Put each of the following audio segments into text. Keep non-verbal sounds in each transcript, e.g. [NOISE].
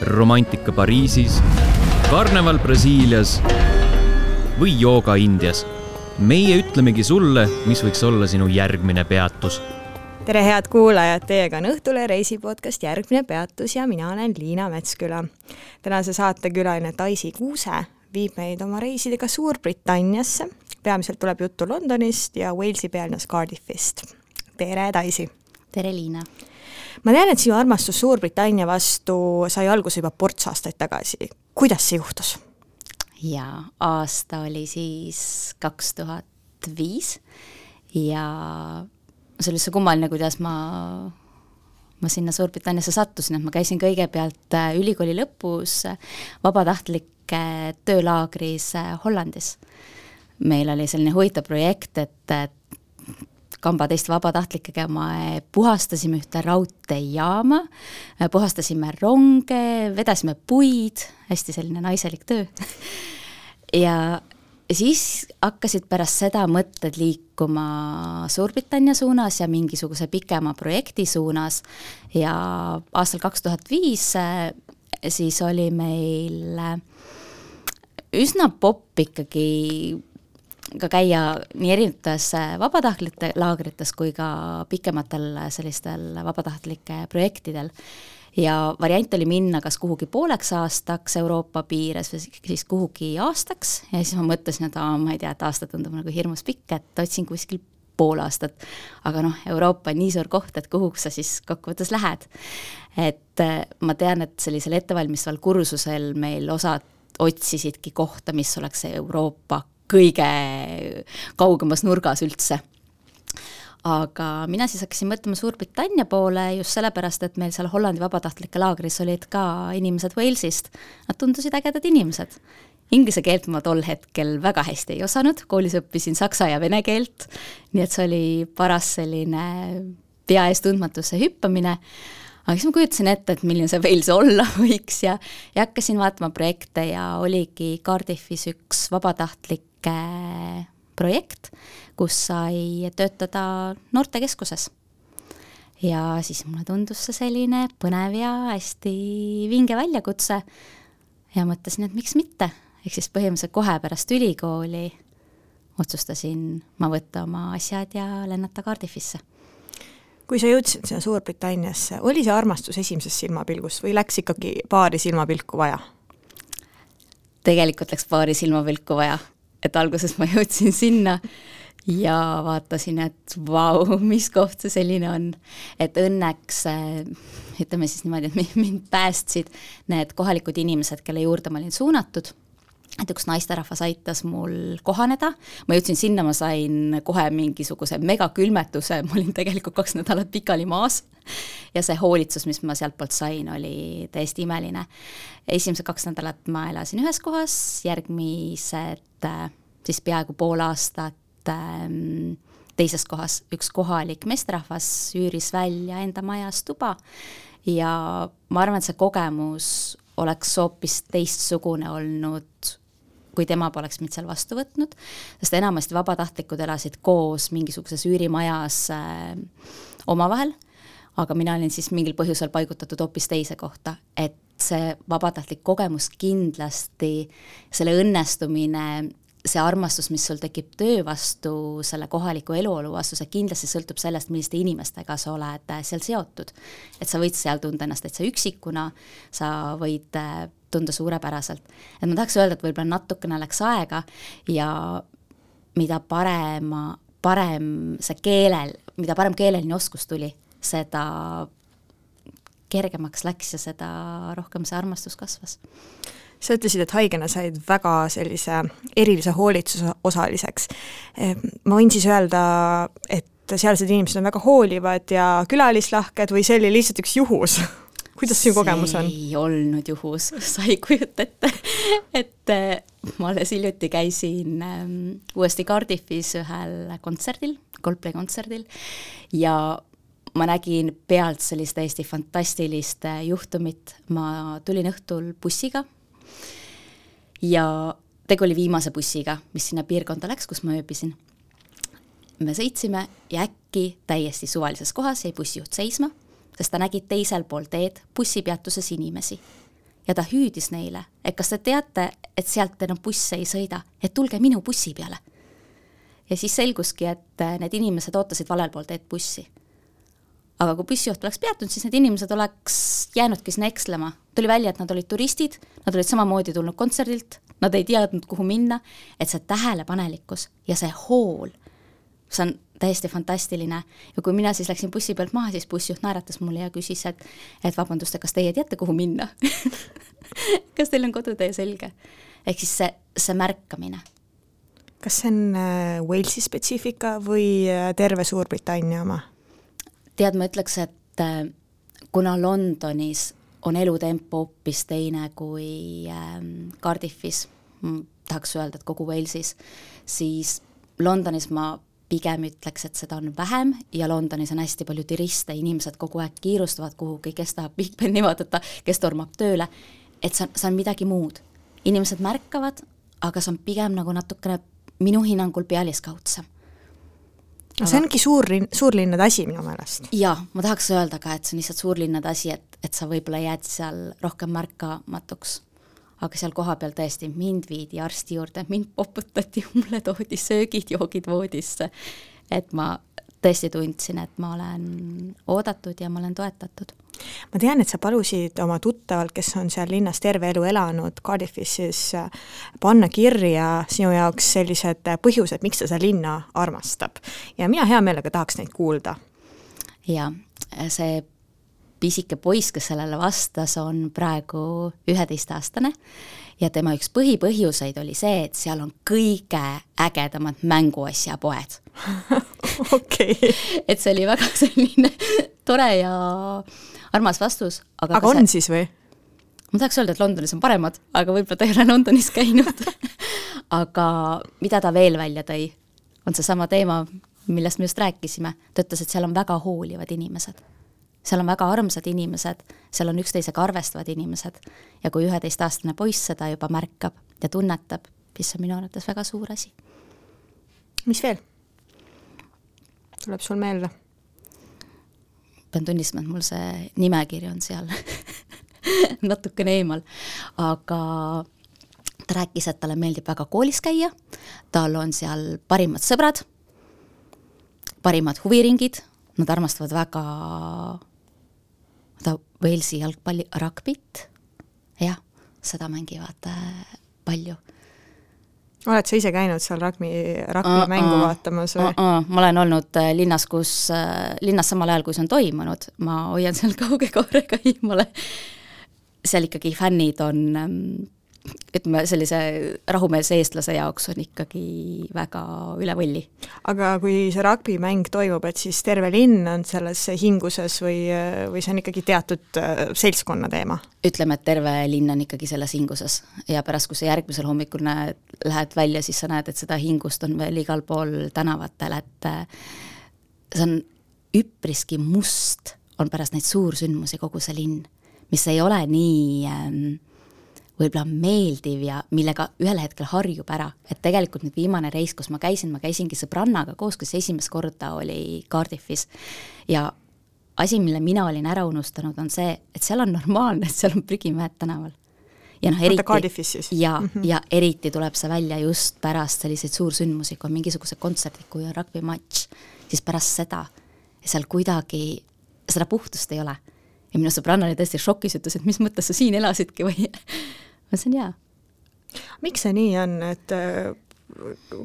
romantika Pariisis, karneval Brasiilias või jooga Indias. meie ütlemegi sulle, mis võiks olla sinu järgmine peatus. tere, head kuulajad, teiega on Õhtule reisipodcast Järgmine peatus ja mina olen Liina Metsküla. tänase saate külaline Daisy Kuuse viib meid oma reisidega Suurbritanniasse, peamiselt tuleb juttu Londonist ja Walesi pealnes Cardiffist. tere, Daisy! tere, Liina! Ma tean, et sinu armastus Suurbritannia vastu sai alguse juba ports aastaid tagasi. kuidas see juhtus? jaa, aasta oli siis kaks tuhat viis ja see oli see kummaline, kuidas ma, ma sinna Suurbritanniasse sattusin, et ma käisin kõigepealt äh, ülikooli lõpus vabatahtlike töölaagris äh, Hollandis. meil oli selline huvitav projekt, et kamba teiste vabatahtlikega me puhastasime ühte raudteejaama, puhastasime ronge, vedasime puid, hästi selline naiselik töö. [LAUGHS] Ja siis hakkasid pärast seda mõtted liikuma Suurbritannia suunas ja mingisuguse pikema projekti suunas. Ja aastal kaks tuhat viis siis oli meil üsna popp ikkagi ka käia nii erinevates äh, vabatahtlike laagrites kui ka pikematel äh, sellistel vabatahtlike projektidel. ja variant oli minna kas kuhugi pooleks aastaks Euroopa piires või siis kuhugi aastaks ja siis ma mõtlesin, et aa, ma ei tea, et aasta tundub nagu hirmus pikk, et otsin kuskil pool aastat. aga noh, Euroopa on nii suur koht, et kuhu sa siis kokkuvõttes lähed. et äh, ma tean, et sellisel ettevalmistaval kursusel meil osad otsisidki kohta, mis oleks see Euroopa kõige kaugemas nurgas üldse aga mina siis hakkasin mõtlema Suurbritannia poole just sellepärast, et meil seal Hollandi vabatahtlike laagris olid ka inimesed Walesist. Nad tundusid ägedad inimesed. Inglise keelt ma tol hetkel väga hästi ei osanud, koolis õppisin saksa ja vene keelt, nii et see oli paras selline pea ees tundmatusse hüppamine aga siis ma kujutasin ette, et milline see Wales olla [LAUGHS] võiks ja, ja hakkasin vaatama projekte ja oligi Cardiffis üks vabatahtlik projekt, kus sai töötada noortekeskuses. ja siis mulle tundus see selline põnev ja hästi vinge väljakutse ja mõtlesin, et miks mitte, ehk siis põhimõtteliselt kohe pärast ülikooli otsustasin ma võtta oma asjad ja lennata Cardiffisse kui sa jõudsid sinna Suurbritanniasse, oli see armastus esimesest silmapilgust või läks ikkagi paari silmapilku vaja? tegelikult läks paari silmapilku vaja, et alguses ma [LAUGHS] jõudsin sinna ja vaatasin, et vau, mis koht see selline on. et õnneks ütleme siis niimoodi, et mind päästsid need kohalikud inimesed, kelle juurde ma olin suunatud et üks naisterahvas aitas mul kohaneda, ma jõudsin sinna, ma sain kohe mingisuguse megakülmetuse, ma olin tegelikult kaks nädalat pikali maas. Ja see hoolitsus, mis ma sealtpoolt sain, oli täiesti imeline. esimesed kaks nädalat ma elasin ühes kohas, järgmised siis peaaegu pool aastat ähm, teises kohas, üks kohalik meesterahvas üüris välja enda majas tuba. Ja ma arvan, et see kogemus oleks hoopis teistsugune olnud kui tema poleks mind seal vastu võtnud, sest enamasti vabatahtlikud elasid koos mingisuguses üürimajas äh, omavahel, aga mina olin siis mingil põhjusel paigutatud hoopis teise kohta, et see vabatahtlik kogemus kindlasti, selle õnnestumine see armastus, mis sul tekib töö vastu, selle kohaliku eluolu vastu, see kindlasti sõltub sellest, milliste inimestega sa oled äh, seal seotud. et sa võid seal tunda ennast täitsa üksikuna, sa võid äh, tunda suurepäraselt. et ma tahaks öelda, et võib-olla natukene läks aega ja mida parema, parem see keelel, mida parem keeleline oskus tuli, seda kergemaks läks ja seda rohkem see armastus kasvas sa ütlesid, et haigena said väga sellise erilise hoolitsuse osaliseks. Ehm, ma võin siis öelda, et sealsed inimesed on väga hoolivad ja külalislahked või see oli lihtsalt üks juhus [LAUGHS] kuidas sinu kogemus on? ei olnud juhus, [LAUGHS] sa ei kujuta ette, et äh, ma alles hiljuti käisin ähm, uuesti Cardiffis ühel kontserdil, Coldplay kontserdil. Ja ma nägin pealt sellist täiesti fantastilist äh, juhtumit, ma tulin õhtul bussiga. Ja tegu oli viimase bussiga, mis sinna piirkonda läks, kus ma ööbisin. me sõitsime ja äkki täiesti suvalises kohas jäi bussijuht seisma, sest ta nägi teisel pool teed bussipeatuses inimesi. ja ta hüüdis neile, et kas te teate, et sealt enam buss ei sõida, et tulge minu bussi peale. ja siis selguski, et äh, need inimesed ootasid valel pool teed bussi. aga kui bussijuht oleks peatunud, siis need inimesed oleks jäänudki sinna ekslema. tuli välja, et nad olid turistid, nad olid samamoodi tulnud kontserdilt, nad ei teadnud, kuhu minna, et see tähelepanelikkus ja see hool, see on täiesti fantastiline. ja kui mina siis läksin bussi pealt maha, siis bussijuht naeratas mulle ja küsis, et et vabandust, kas teie teate, kuhu minna [LAUGHS] kas teil on kodutee selge? ehk siis see, see märkamine. kas see on äh, Walesi spetsiifika või äh, terve Suurbritannia oma? tead, ma ütleks, et äh, kuna Londonis on elutempo hoopis teine kui ähm, Cardiffis, tahaks öelda, et kogu Walesis, siis Londonis ma pigem ütleks, et seda on vähem ja Londonis on hästi palju turiste, inimesed kogu aeg kiirustavad kuhugi, kes tahab Big Beni vaadata, kes tormab tööle, et see on, see on midagi muud. inimesed märkavad, aga see on pigem nagu natukene minu hinnangul pealiskaudsem. no see ongi suurlinn, suurlinnade asi minu meelest. jaa, ma tahaks öelda ka, et see on lihtsalt suurlinnade asi, et, et sa võib-olla jääd seal rohkem märkamatuks aga seal kohapeal tõesti mind viidi arsti juurde, mind poputati, [LAUGHS] mulle toodi söögid-joogid voodisse. et ma tõesti tundsin, et ma olen oodatud ja ma olen toetatud. ma tean, et sa palusid oma tuttavalt, kes on seal linnas terve elu elanud, Cardiffis, siis panna kirja sinu jaoks sellised põhjused, miks ta seda linna armastab. ja mina hea meelega tahaks neid kuulda. jaa, see pisike poiss, kes sellele vastas, on praegu üheteistaastane. Ja tema üks põhipõhjuseid oli see, et seal on kõige ägedamad mänguasjapoed [LAUGHS] okei. [LAUGHS] et see oli väga selline tore ja armas vastus, aga aga on see... siis või? ma tahaks öelda, et Londonis on paremad, aga võib-olla ta ei ole Londonis käinud. [LAUGHS] Aga mida ta veel välja tõi, on seesama teema, millest me just rääkisime, ta ütles, et seal on väga hoolivad inimesed seal on väga armsad inimesed, seal on üksteisega arvestavad inimesed. Ja kui üheteistaastane poiss seda juba märkab ja tunnetab, siis see on minu arvates väga suur asi. mis veel? Tuleb sul meelde? pean tunnistama, et mul see nimekiri on seal [LAUGHS] natukene eemal, aga ta rääkis, et talle meeldib väga koolis käia, tal on seal parimad sõbrad, parimad huviringid, nad armastavad väga vaata Walesi jalgpalli, ragbit, jah, seda mängivad äh, palju. oled sa ise käinud seal rugby, rugby mängu vaatamas või? ma olen olnud äh, linnas, kus, äh, linnas samal ajal, kui see on toimunud, ma hoian seal [LAUGHS] kauge kaarega eemale. seal ikkagi fännid on ähm, ütleme, sellise rahumeelse eestlase jaoks on ikkagi väga üle võlli. aga kui see rugbimäng toimub, et siis terve linn on selles hinguses või, või see on ikkagi teatud äh, seltskonna teema? ütleme, et terve linn on ikkagi selles hinguses ja pärast, kui sa järgmisel hommikul näed, lähed välja, siis sa näed, et seda hingust on veel igal pool tänavatel, et äh, see on üpriski must, on pärast neid suursündmusi kogu see linn, mis ei ole nii ähm, võib-olla meeldiv ja millega ühel hetkel harjub ära, et tegelikult nüüd viimane reis, kus ma käisin, ma käisingi sõbrannaga koos, kes esimest korda oli Cardiffis ja asi, mille mina olin ära unustanud, on see, et seal on normaalne, et seal on prügimäed tänaval. ja noh, eriti, ja mm, -hmm. ja eriti tuleb see välja just pärast selliseid suursündmusi, kui on mingisugused kontserdid, kui on rugby-matš, siis pärast seda seal kuidagi seda puhtust ei ole. ja minu sõbranna oli tõesti šokis, ütles, et mis mõttes sa siin elasidki või [LAUGHS] ma ütlesin jaa. miks see nii on, et äh,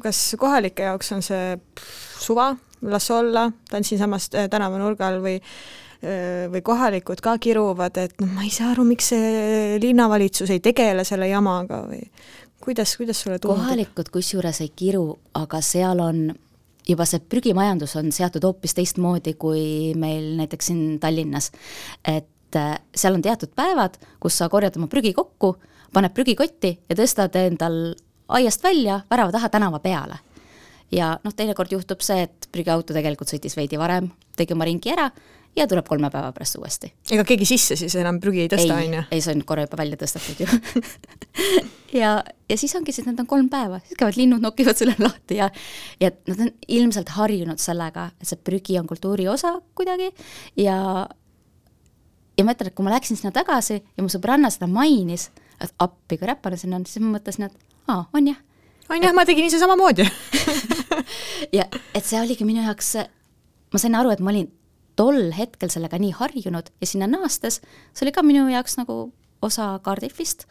kas kohalike jaoks on see suva, las olla, ta on siinsamas äh, tänavanurga all või äh, või kohalikud ka kiruvad, et noh, ma ei saa aru, miks see linnavalitsus ei tegele selle jamaga või kuidas, kuidas sulle tundub? kohalikud kusjuures ei kiru, aga seal on juba see prügimajandus on seatud hoopis teistmoodi kui meil näiteks siin Tallinnas. et seal on teatud päevad, kus sa korjad oma prügi kokku paned prügikotti ja tõstad endal aiast välja värava taha tänava peale. ja noh, teinekord juhtub see, et prügiauto tegelikult sõitis veidi varem, tegi oma ringi ära ja tuleb kolme päeva pärast uuesti. ega keegi sisse siis enam prügi ei tõsta, on ju? ei, see on korra juba välja tõstetud ju [LAUGHS] ja, ja siis ongi siis, need on kolm päeva, siis käivad linnud, nokivad selle lahti ja ja nad on ilmselt harjunud sellega, et see prügi on kultuuri osa kuidagi ja ja ja ma ütlen, et kui ma läksin sinna tagasi ja mu sõbranna seda mainis, et appi, kui räpane sinna on, siis ma mõtlesin, et aa, on jah. on jah, ma tegin ise samamoodi [LAUGHS] ja et see oligi minu jaoks, ma sain aru, et ma olin tol hetkel sellega nii harjunud ja sinna naastes, see oli ka minu jaoks nagu osa Cardiffist.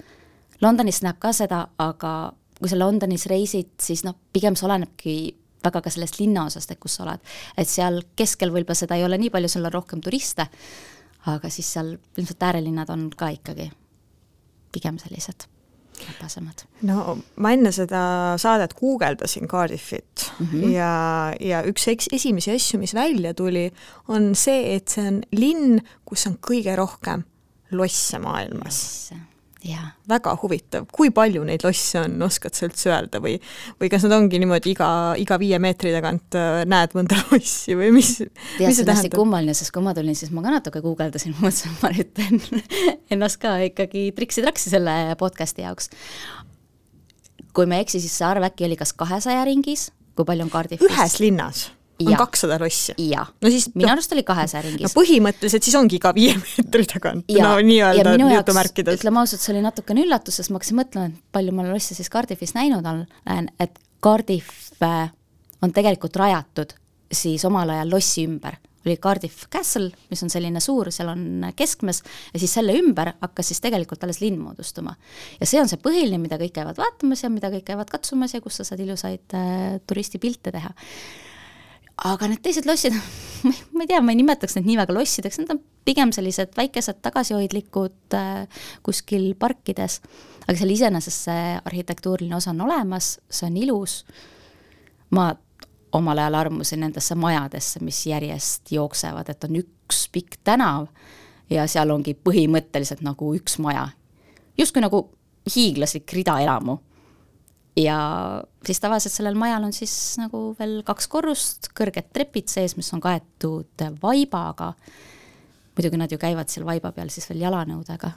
Londonis näeb ka seda, aga kui sa Londonis reisid, siis noh, pigem see olenebki väga ka sellest linnaosast, et kus sa oled. et seal keskel võib-olla seda ei ole nii palju, seal on rohkem turiste, aga siis seal ilmselt äärelinnad on ka ikkagi pigem sellised läpasemad. no ma enne seda saadet guugeldasin Cardiffit mm -hmm. ja, ja üks eks-, esimesi asju, mis välja tuli, on see, et see on linn, kus on kõige rohkem losse maailmas jaa. Väga huvitav, kui palju neid losse on, oskad sa üldse öelda või, või kas nad ongi niimoodi iga, iga viie meetri tagant äh, näed mõnda [LAUGHS] lossi või mis, mis see tähendab? kummaline, sest kui ma tulin, siis ma ka natuke guugeldasin, [LAUGHS] mõtlesin, et ma nüüd teen [LAUGHS] ennast ka ikkagi triksi-traksi selle podcast'i jaoks. kui ma ei eksi, siis see arv äkki oli kas kahesaja ringis, kui palju on Cardiffis? ühes linnas on kakssada lossi? no siis minu no, arust oli kahesaja ringis. no põhimõtteliselt siis ongi iga viie meetri tagant, no nii-öelda jutumärkides. ütleme ausalt, see oli natukene üllatus, sest ma hakkasin mõtlema, et palju ma losse siis Cardiffis näinud olen, et Cardiff äh, on tegelikult rajatud siis omal ajal lossi ümber oli Cardiff Castle, mis on selline suur, seal on keskmes, ja siis selle ümber hakkas siis tegelikult alles linn moodustuma. ja see on see põhiline, mida kõik käivad vaatamas ja mida kõik käivad katsumas ja kus sa saad ilusaid äh, turistipilte teha aga need teised lossid, [LAUGHS] ma ei tea, ma ei nimetaks neid nii väga lossideks, need on pigem sellised väikesed tagasihoidlikud äh, kuskil parkides, aga seal iseenesest see arhitektuuriline osa on olemas, see on ilus, ma omal ajal armusin nendesse majadesse, mis järjest jooksevad, et on üks pikk tänav ja seal ongi põhimõtteliselt nagu üks maja. justkui nagu hiiglaslik ridaelamu ja siis tavaliselt sellel majal on siis nagu veel kaks korrust, kõrged trepid sees, mis on kaetud vaibaga. muidugi nad ju käivad seal vaiba peal siis veel jalanõudega.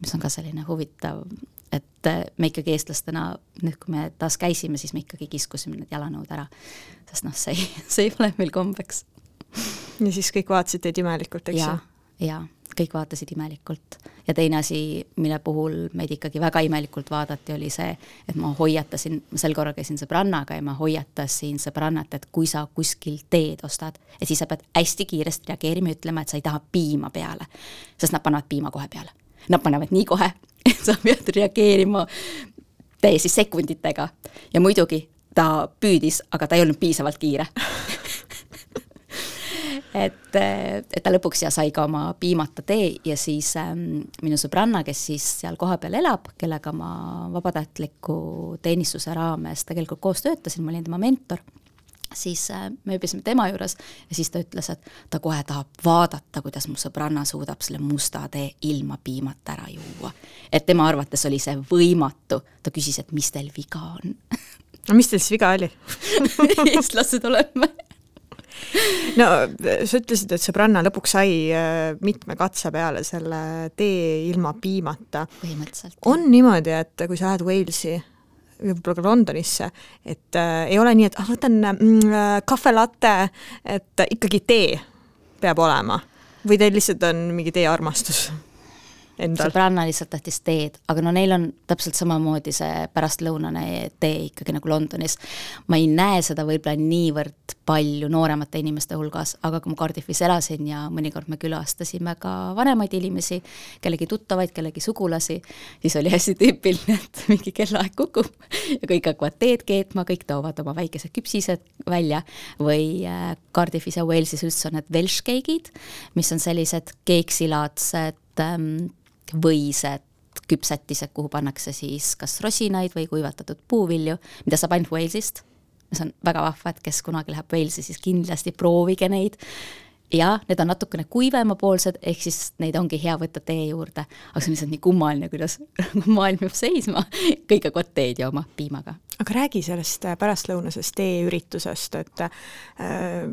mis on ka selline huvitav, et me ikkagi eestlastena, nüüd kui me taas käisime, siis me ikkagi kiskusime need jalanõud ära. sest noh, see ei, [LAUGHS] see ei ole meil kombeks. ja siis kõik vaatasid teid imelikult, eks ju? jaa, jaa kõik vaatasid imelikult. ja teine asi, mille puhul meid ikkagi väga imelikult vaadati, oli see, et ma hoiatasin, ma sel korral käisin sõbrannaga ja ma hoiatasin sõbrannat, et kui sa kuskil teed ostad, et siis sa pead hästi kiiresti reageerima ja ütlema, et sa ei taha piima peale. sest nad panevad piima kohe peale. Nad panevad nii kohe, [LAUGHS] et sa pead reageerima täiesti sekunditega ja muidugi ta püüdis, aga ta ei olnud piisavalt kiire [LAUGHS] et, et ta lõpuks ja sai ka oma piimata tee ja siis ähm, minu sõbranna, kes siis seal kohapeal elab, kellega ma vabatahtliku teenistuse raames tegelikult koos töötasin, ma olin tema mentor siis äh, me ööbisime tema juures ja siis ta ütles, et ta kohe tahab vaadata, kuidas mu sõbranna suudab selle musta tee ilma piimata ära juua. et tema arvates oli see võimatu, ta küsis, et mis teil viga on? No mis teil siis viga oli? [LAUGHS] Eestlased oleme no sa ütlesid, et sõbranna lõpuks sai äh, mitme katse peale selle tee ilma piimata. põhimõtteliselt. on niimoodi, et kui sa lähed Walesi võib-olla ka Londonisse, et äh, ei ole nii, et ah, võtan mm, kahve äh, latte, et ikkagi tee peab olema või teil lihtsalt on mingi teearmastus? Endal. sõbranna lihtsalt tahtis teed, aga no neil on täpselt samamoodi see pärastlõunane tee ikkagi nagu Londonis. ma ei näe seda võib-olla niivõrd palju nooremate inimeste hulgas, aga kui ma Cardiffis elasin ja mõnikord me külastasime ka vanemaid inimesi, kellegi tuttavaid, kellegi sugulasi, siis oli hästi tüüpiline, et mingi kellaaeg kukub ja kõik hakkavad teed keetma, kõik toovad oma väikesed küpsised välja või äh, Cardiffis ja Walesis üldse on need Welsh cake'id, mis on sellised keeksilaadsed ähm, võised küpsetised, kuhu pannakse siis kas rosinaid või kuivatatud puuvilju, mida saab ainult Walesist. see on väga vahva, et kes kunagi läheb Walesi, siis kindlasti proovige neid. ja need on natukene kuivemapoolsed, ehk siis neid ongi hea võtta tee juurde, aga see on lihtsalt nii kummaline, kuidas [LAUGHS] maailm jääb seisma, [LAUGHS] kõik hakkavad teed jooma piimaga. aga räägi sellest pärastlõunasest teeüritusest, et äh,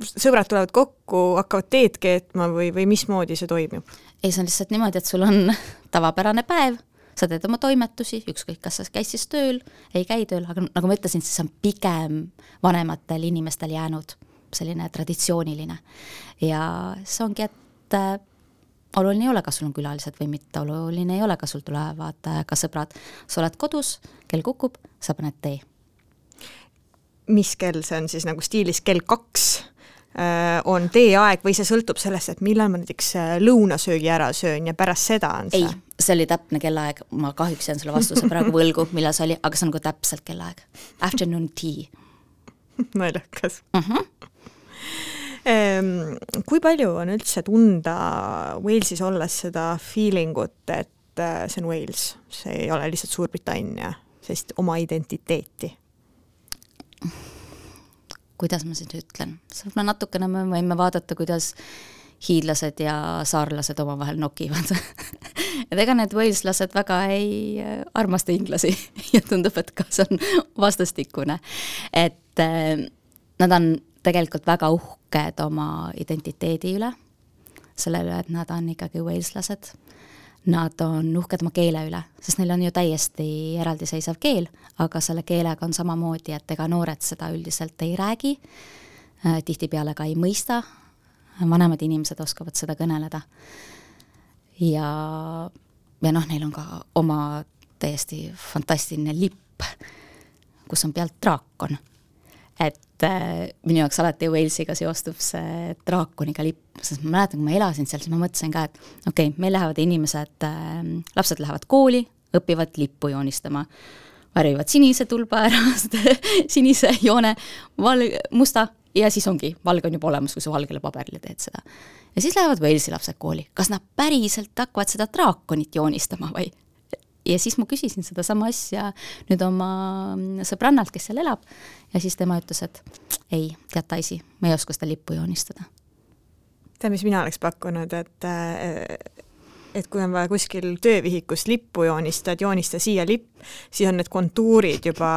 sõbrad tulevad kokku, hakkavad teed keetma või, või mismoodi see toimub? Ei, see on lihtsalt niimoodi, et sul on [LAUGHS] tavapärane päev, sa teed oma toimetusi, ükskõik, kas sa käid siis tööl, ei käi tööl, aga nagu ma ütlesin, siis on pigem vanematel inimestel jäänud selline traditsiooniline. ja see ongi, et äh, oluline ei ole, kas sul on külalised või mitte, oluline ei ole, kas sul tulevad äh, ka sõbrad. sa oled kodus, kell kukub, sa paned tee. mis kell see on siis nagu stiilis kell kaks on teeaeg või see sõltub sellest, et millal ma näiteks äh, lõunasöögi ära söön ja pärast seda on see? ei, see oli täpne kellaaeg, ma kahjuks jään sulle vastuse praegu [LAUGHS] võlgu, millal see oli, aga see on nagu täpselt kellaaeg. Afternoon tea [LAUGHS] naljakas uh. -huh. Kui palju on üldse tunda Walesis olles seda feeling ut, et äh, see on Wales, see ei ole lihtsalt Suurbritannia, sellist oma identiteeti? Kuidas ma nüüd ütlen, võib-olla natukene me võime vaadata, kuidas hiidlased ja saarlased omavahel nokivad [LAUGHS] et ega need waleslased väga ei äh, armasta inglasi [LAUGHS] ja tundub, et ka see on vastastikune. et äh, nad on tegelikult väga uhked oma identiteedi üle, selle üle, et nad on ikkagi waleslased. Nad on uhked oma keele üle, sest neil on ju täiesti eraldiseisev keel, aga selle keelega on samamoodi, et ega noored seda üldiselt ei räägi, äh, tihtipeale ka ei mõista, vanemad inimesed oskavad seda kõneleda. ja, ja noh, neil on ka oma täiesti fantastiline lipp, kus on pealt draakon et äh, minu jaoks alati Walesiga seostub see draakoniga lipp, sest ma mäletan, kui ma elasin seal, siis ma mõtlesin ka, et okei okay,, meil lähevad inimesed äh,, lapsed lähevad kooli, õpivad lippu joonistama, värvivad sinise tulba ära [LAUGHS] sinise joone, val-, musta ja siis ongi, valge on juba olemas, kui sa valgele paberile teed seda. ja siis lähevad Walesi lapsed kooli, kas nad päriselt hakkavad seda draakonit joonistama või ja siis ma küsisin sedasama asja nüüd oma sõbrannalt, kes seal elab, ja siis tema ütles, et ei, tead, Daisy, ma ei oska seda lippu joonistada. tead, mis mina oleks pakkunud, et et kui on vaja kuskil töövihikus lippu joonistada, et joonista siia lipp, siis on need kontuurid juba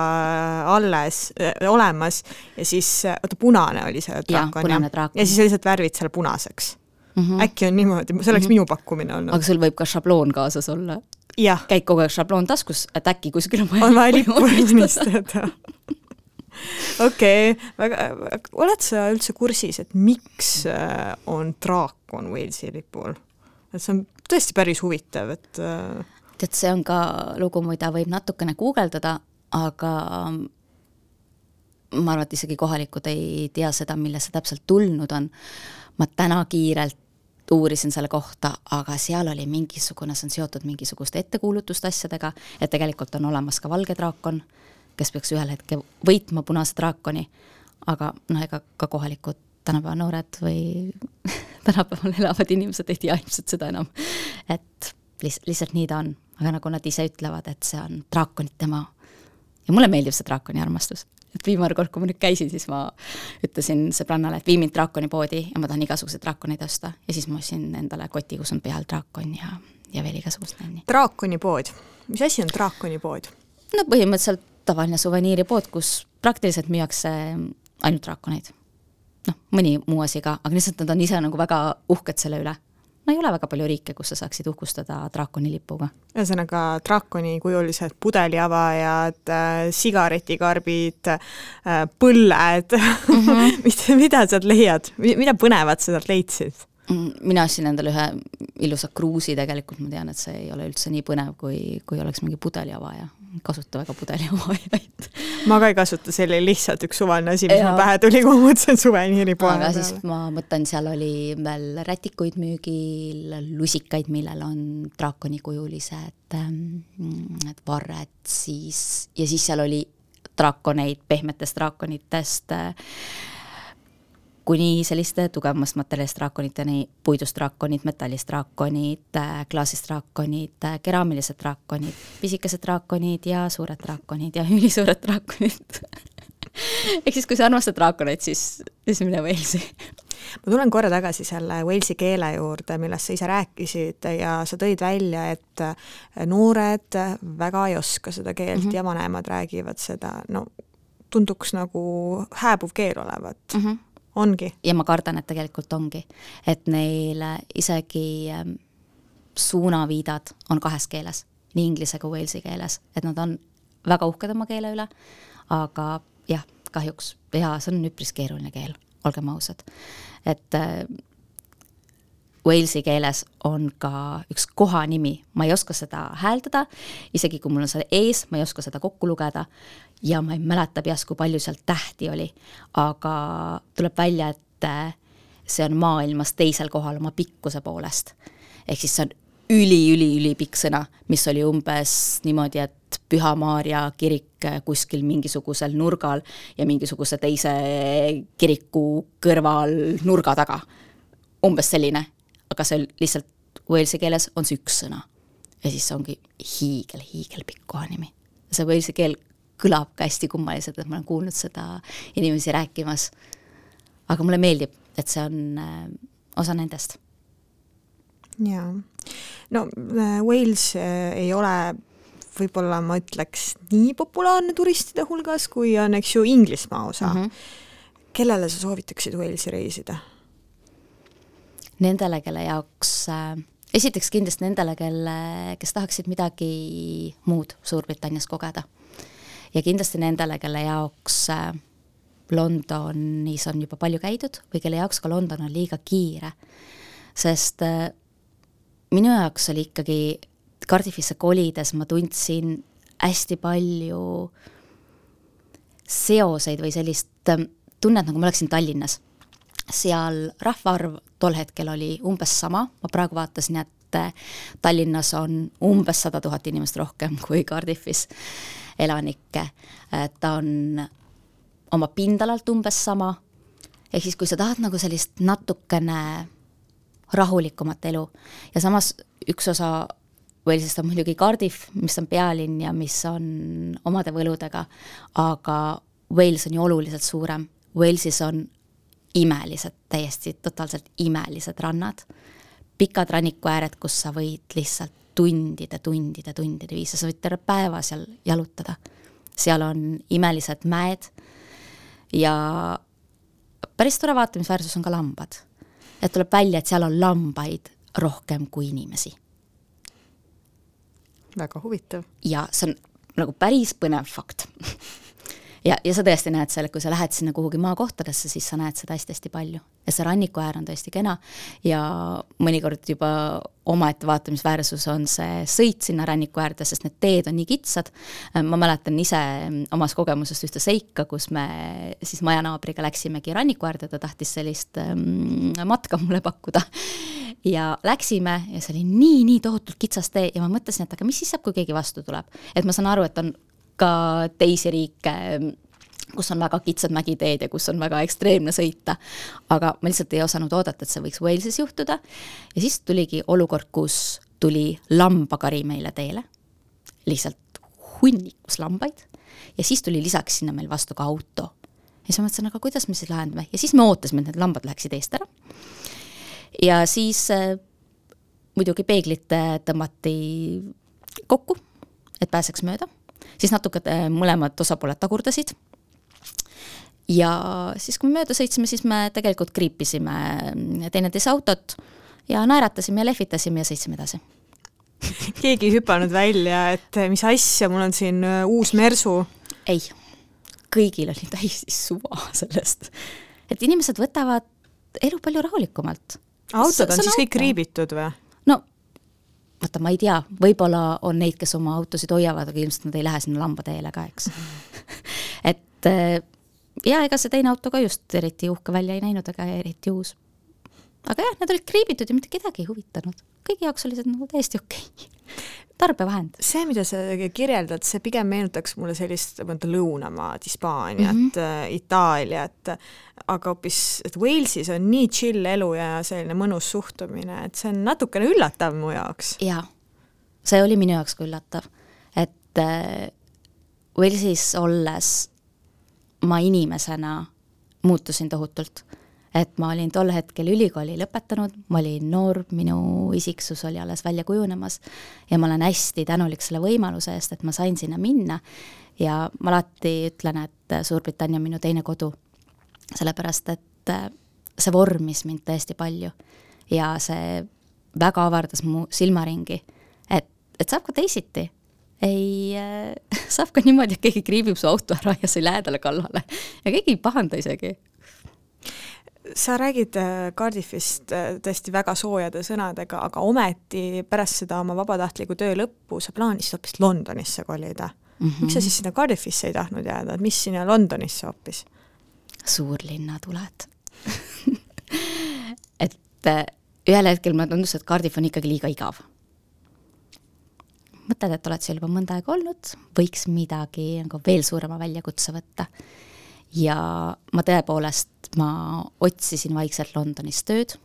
alles äh,, olemas ja siis, oota, punane oli see draakon, jah? ja siis lihtsalt värvid selle punaseks mm. -hmm. äkki on niimoodi, see oleks mm -hmm. minu pakkumine olnud. aga sul võib ka šabloon kaasas olla? Käid kogu aeg šabloon taskus, et äkki kuskil on vaja on vaja lippu joonistada okei okay,, väga, oled sa üldse kursis, et miks äh, on draakon Walesi lipul? et see on tõesti päris huvitav, et äh, tead, see on ka lugu, mida võib natukene guugeldada, aga ma arvan, et isegi kohalikud ei tea seda, millest see täpselt tulnud on. ma täna kiirelt uurisin selle kohta, aga seal oli mingisugune, see on seotud mingisuguste ettekuulutuste asjadega, et tegelikult on olemas ka valge draakon, kes peaks ühel hetkel võitma punase draakoni, aga noh, ega ka kohalikud tänapäeva noored või [LAUGHS] tänapäeval elavad inimesed ei tea ilmselt seda enam. et lihtsalt, lihtsalt nii ta on, aga nagu nad ise ütlevad, et see on draakonite maa. ja mulle meeldib see draakoni armastus et viimane kord, kui ma nüüd käisin, siis ma ütlesin sõbrannale, et vii mind draakonipoodi ja ma tahan igasuguseid draakoneid osta. ja siis ma ostsin endale koti, kus on peal draakon ja, ja veel igasugust nänni. draakonipood, mis asi on draakonipood? no põhimõtteliselt tavaline suveniiripood, kus praktiliselt müüakse ainult draakoneid. noh, mõni muu asi ka, aga lihtsalt nad on ise nagu väga uhked selle üle no ei ole väga palju riike, kus sa saaksid uhkustada draakoni lipuga. ühesõnaga draakoni kujulised pudeliavajad äh,, sigaretikarbid äh,, põlled mm, -hmm. [LAUGHS] mida, mida sealt leiad, mida põnevat sa sealt leidsid? Mm, mina ostsin endale ühe ilusa kruusi, tegelikult ma tean, et see ei ole üldse nii põnev, kui, kui oleks mingi pudeliavaja kasuta väga pudeliavajaid. ma ka ei kasuta, see oli lihtsalt üks suvaline asi, mis mul pähe tuli, kui ma mõtlesin suveniiripoe peale. aga siis ma mõtlen, seal oli veel rätikuid müügil, lusikaid, millel on draakonikujulised ähm, varred siis, ja siis seal oli draakoneid, pehmetest draakonitest äh, kuni selliste tugevamast materjalist draakoniteni, puidust draakonid, metallist draakonid, äh, klaasist draakonid, äh, keraamilised draakonid, pisikesed draakonid ja suured draakonid ja [LAUGHS] ülisuured draakonid ehk siis, kui sa armastad draakoneid, siis, siis mine Walesi ma tulen korra tagasi selle Walesi keele juurde, millest sa ise rääkisid ja sa tõid välja, et äh, noored väga ei oska seda keelt mm -hmm. ja vanemad räägivad seda, no tunduks nagu hääbuv keel olevat mm. -hmm ongi. ja ma kardan, et tegelikult ongi, et neil isegi ähm, suunaviidad on kahes keeles, nii inglise kui walesi keeles, et nad on väga uhked oma keele üle, aga jah, kahjuks. Ja see on üpris keeruline keel, olgem ausad. et äh, Walesi keeles on ka üks kohanimi, ma ei oska seda hääldada, isegi kui mul on see ees, ma ei oska seda kokku lugeda ja ma ei mäleta peast, kui palju seal tähti oli, aga tuleb välja, et äh, see on maailmas teisel kohal oma pikkuse poolest. ehk siis see on üli-üli-ülipikk sõna, mis oli umbes niimoodi, et Püha Maarja kirik kuskil mingisugusel nurgal ja mingisuguse teise kiriku kõrval nurga taga. umbes selline, aga see on lihtsalt Walesi keeles on see üks sõna. ja siis ongi hiigel, hiigelpikk kohanimi. see Walesi keel kõlab ka hästi kummaliselt, et ma olen kuulnud seda inimesi rääkimas. aga mulle meeldib, et see on äh, osa nendest. jaa, no äh, Wales äh, ei ole võib-olla ma ütleks nii populaarne turistide hulgas, kui on, eks ju, Inglismaa osa mm. -hmm. kellele sa soovitaksid Walesi reisida? Nendele, kelle jaoks äh, esiteks kindlasti nendele, kelle, kes tahaksid midagi muud Suurbritannias kogeda. Ja kindlasti nendele, kelle jaoks äh, Londonis on juba palju käidud või kelle jaoks ka London on liiga kiire. sest äh, minu jaoks oli ikkagi Cardiffisse kolides ma tundsin hästi palju seoseid või sellist ähm, tunnet, nagu ma oleksin Tallinnas. seal rahvaarv tol hetkel oli umbes sama, ma praegu vaatasin, et äh, Tallinnas on umbes sada tuhat inimest rohkem kui Cardiffis elanikke. ta on oma pindalalt umbes sama, ehk siis kui sa tahad nagu sellist natukene rahulikumat elu ja samas üks osa Walesist on muidugi Cardiff, mis on pealinn ja mis on omade võludega, aga Wales on ju oluliselt suurem. Walesis on imelised, täiesti totaalselt imelised rannad, pikad rannikuääred, kus sa võid lihtsalt tundide, tundide, tundide viisi, sa võid terve päeva seal jalutada. seal on imelised mäed ja päris tore vaatamisväärsus on ka lambad. et tuleb välja, et seal on lambaid rohkem kui inimesi väga huvitav. ja see on nagu päris põnev fakt [LAUGHS] ja, ja sa tõesti näed seal, kui sa lähed sinna kuhugi maakohtadesse, siis sa näed seda hästi-hästi palju. ja see rannikuäär on tõesti kena ja mõnikord juba omaette vaatamisväärsus on see sõit sinna ranniku äärde, sest need teed on nii kitsad. ma mäletan ise omast kogemusest ühte seika, kus me siis majanaabriga läksimegi ranniku äärde, ta tahtis sellist ähm, matka mulle pakkuda ja läksime ja see oli nii-nii tohutult kitsas tee ja ma mõtlesin, et aga mis siis saab, kui keegi vastu tuleb. et ma saan aru, et on ka teisi riike, kus on väga kitsad mägiteed ja kus on väga ekstreemne sõita. aga ma lihtsalt ei osanud oodata, et see võiks Walesis juhtuda. ja siis tuligi olukord, kus tuli lambakari meile teele, lihtsalt hunnikus lambaid ja siis tuli lisaks sinna meil vastu ka auto. ja siis ma mõtlesin, aga kuidas me siis lahendame ja siis me ootasime, et need lambad läheksid eest ära ja siis äh, muidugi peeglid äh, tõmmati kokku, et pääseks mööda, siis natuke äh, mõlemad osapooled tagurdasid ja siis, kui me mööda sõitsime, siis me tegelikult kriipisime teineteise autot ja naeratasime ja lehvitasime ja sõitsime edasi. [LAUGHS] keegi ei hüpanud välja, et mis asja, mul on siin uus Mersu? ei, kõigil oli täiesti suva sellest, et inimesed võtavad elu palju rahulikumalt autod on siis kõik kriibitud või? no vaata, ma ei tea, võib-olla on neid, kes oma autosid hoiavad, aga ilmselt nad ei lähe sinna lambateele ka, eks [LAUGHS] et eh, ja ega see teine auto ka just eriti uhke välja ei näinud, ega eriti uus. Aga jah, need olid kriibitud ja mitte kedagi ei huvitanud. kõigi jaoks oli see nagu täiesti okei okay [LAUGHS] tarbevahend. see, mida sa kirjeldad, see pigem meenutaks mulle sellist mõnda lõunamaad, Hispaaniat mm, -hmm. Itaaliat, aga hoopis, et Walesis on nii chill elu ja selline mõnus suhtumine, et see on natukene üllatav mu jaoks. jaa, see oli minu jaoks ka üllatav, et äh, Walesis olles ma inimesena muutusin tohutult et ma olin tol hetkel ülikooli lõpetanud, ma olin noor, minu isiksus oli alles välja kujunemas ja ma olen hästi tänulik selle võimaluse eest, et ma sain sinna minna. Ja ma alati ütlen, et Suurbritannia on minu teine kodu. sellepärast, et äh, see vormis mind tõesti palju ja see väga avardas mu silmaringi, et, et saab ka teisiti. Ei äh,, [LAUGHS] saab ka niimoodi, et keegi kriibib su auto ära ja sa ei lähe talle kallale. Ja keegi ei pahanda isegi sa räägid äh, Cardiffist äh, tõesti väga soojade sõnadega, aga ometi pärast seda oma vabatahtliku töö lõppu sa plaanisid hoopis Londonisse kolida mm. -hmm. miks sa siis sinna Cardiffisse ei tahtnud jääda, et mis sinna Londonisse hoopis? suurlinna tuled [LAUGHS] et äh, ühel hetkel mulle tundus, et Cardiff on ikkagi liiga igav. mõtled, et oled seal juba mõnda aega olnud, võiks midagi nagu veel suurema väljakutse võtta ja ma tõepoolest, ma otsisin vaikselt Londonis tööd,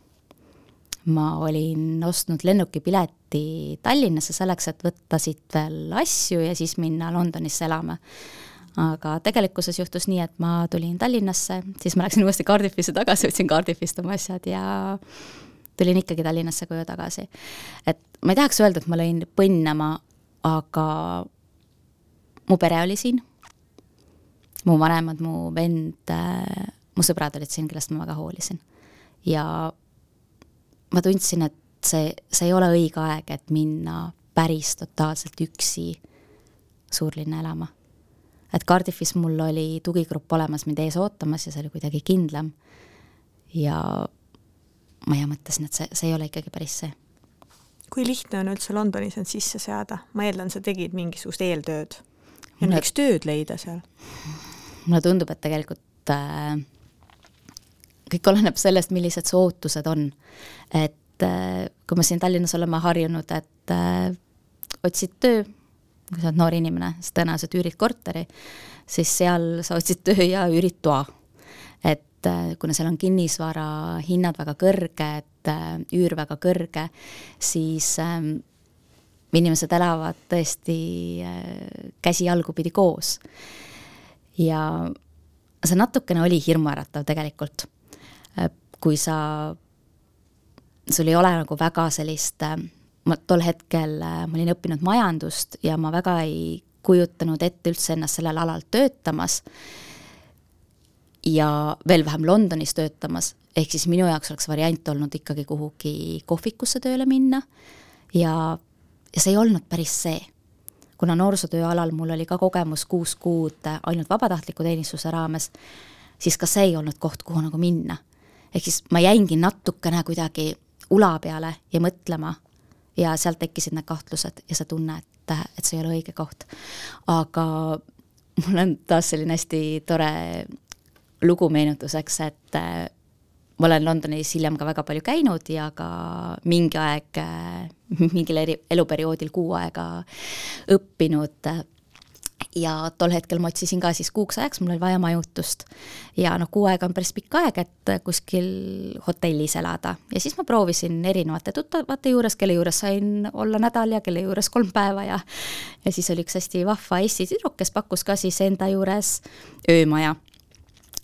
ma olin ostnud lennukipileti Tallinnasse selleks, et võtta siit veel asju ja siis minna Londonisse elama. aga tegelikkuses juhtus nii, et ma tulin Tallinnasse, siis ma läksin uuesti Cardiffisse tagasi, võtsin Cardiffist oma asjad ja tulin ikkagi Tallinnasse koju tagasi. et ma ei tahaks öelda, et ma lõin põnnama, aga mu pere oli siin mu vanemad, mu vend, äh, mu sõbrad olid siin, kellest ma väga hoolisin. ja ma tundsin, et see, see ei ole õige aeg, et minna päris totaalselt üksi suurlinna elama. et Cardiffis mul oli tugigrupp olemas mind ees ootamas ja see oli kuidagi kindlam. ja ma ja mõtlesin, et see, see ei ole ikkagi päris see. kui lihtne on üldse Londonis end sisse seada, ma eeldan, sa tegid mingisugust eeltööd ja näiteks tööd leida seal? Mulle tundub, et tegelikult äh, kõik oleneb sellest, millised su ootused on. et äh, kui me siin Tallinnas oleme harjunud, et äh, otsid töö, kui sa oled noor inimene, siis tõenäoliselt üürid korteri, siis seal sa otsid [LAUGHS] töö ja üürid toa. et äh, kuna seal on kinnisvara hinnad väga kõrged äh,, üür väga kõrge, siis äh, inimesed elavad tõesti äh, käsi-jalgu pidi koos ja see natukene oli hirmuäratav tegelikult. Äh, kui sa, sul ei ole nagu väga sellist, äh, ma tol hetkel, äh, ma olin õppinud majandust ja ma väga ei kujutanud ette üldse ennast sellel alal töötamas ja veel vähem Londonis töötamas, ehk siis minu jaoks oleks variant olnud ikkagi kuhugi kohvikusse tööle minna ja, ja see ei olnud päris see kuna noorsootöö alal mul oli ka kogemus kuus kuud ainult vabatahtliku teenistuse raames, siis ka see ei olnud koht, kuhu nagu minna. ehk siis ma jäingi natukene kuidagi ula peale ja mõtlema ja sealt tekkisid need kahtlused ja see tunne, et, et see ei ole õige koht. aga mul on taas selline hästi tore lugu meenutuseks, et ma olen Londonis hiljem ka väga palju käinud ja ka mingi aeg, [LAUGHS] mingil eri, eluperioodil kuu aega õppinud. Ja tol hetkel ma otsisin ka siis kuuks ajaks, mul oli vaja majutust. ja noh, kuu aega on päris pikk aeg, et kuskil hotellis elada. Ja siis ma proovisin erinevate tuttavate juures, kelle juures sain olla nädal ja kelle juures kolm päeva ja ja siis oli üks hästi vahva Eesti tüdruk, kes pakkus ka siis enda juures öömaja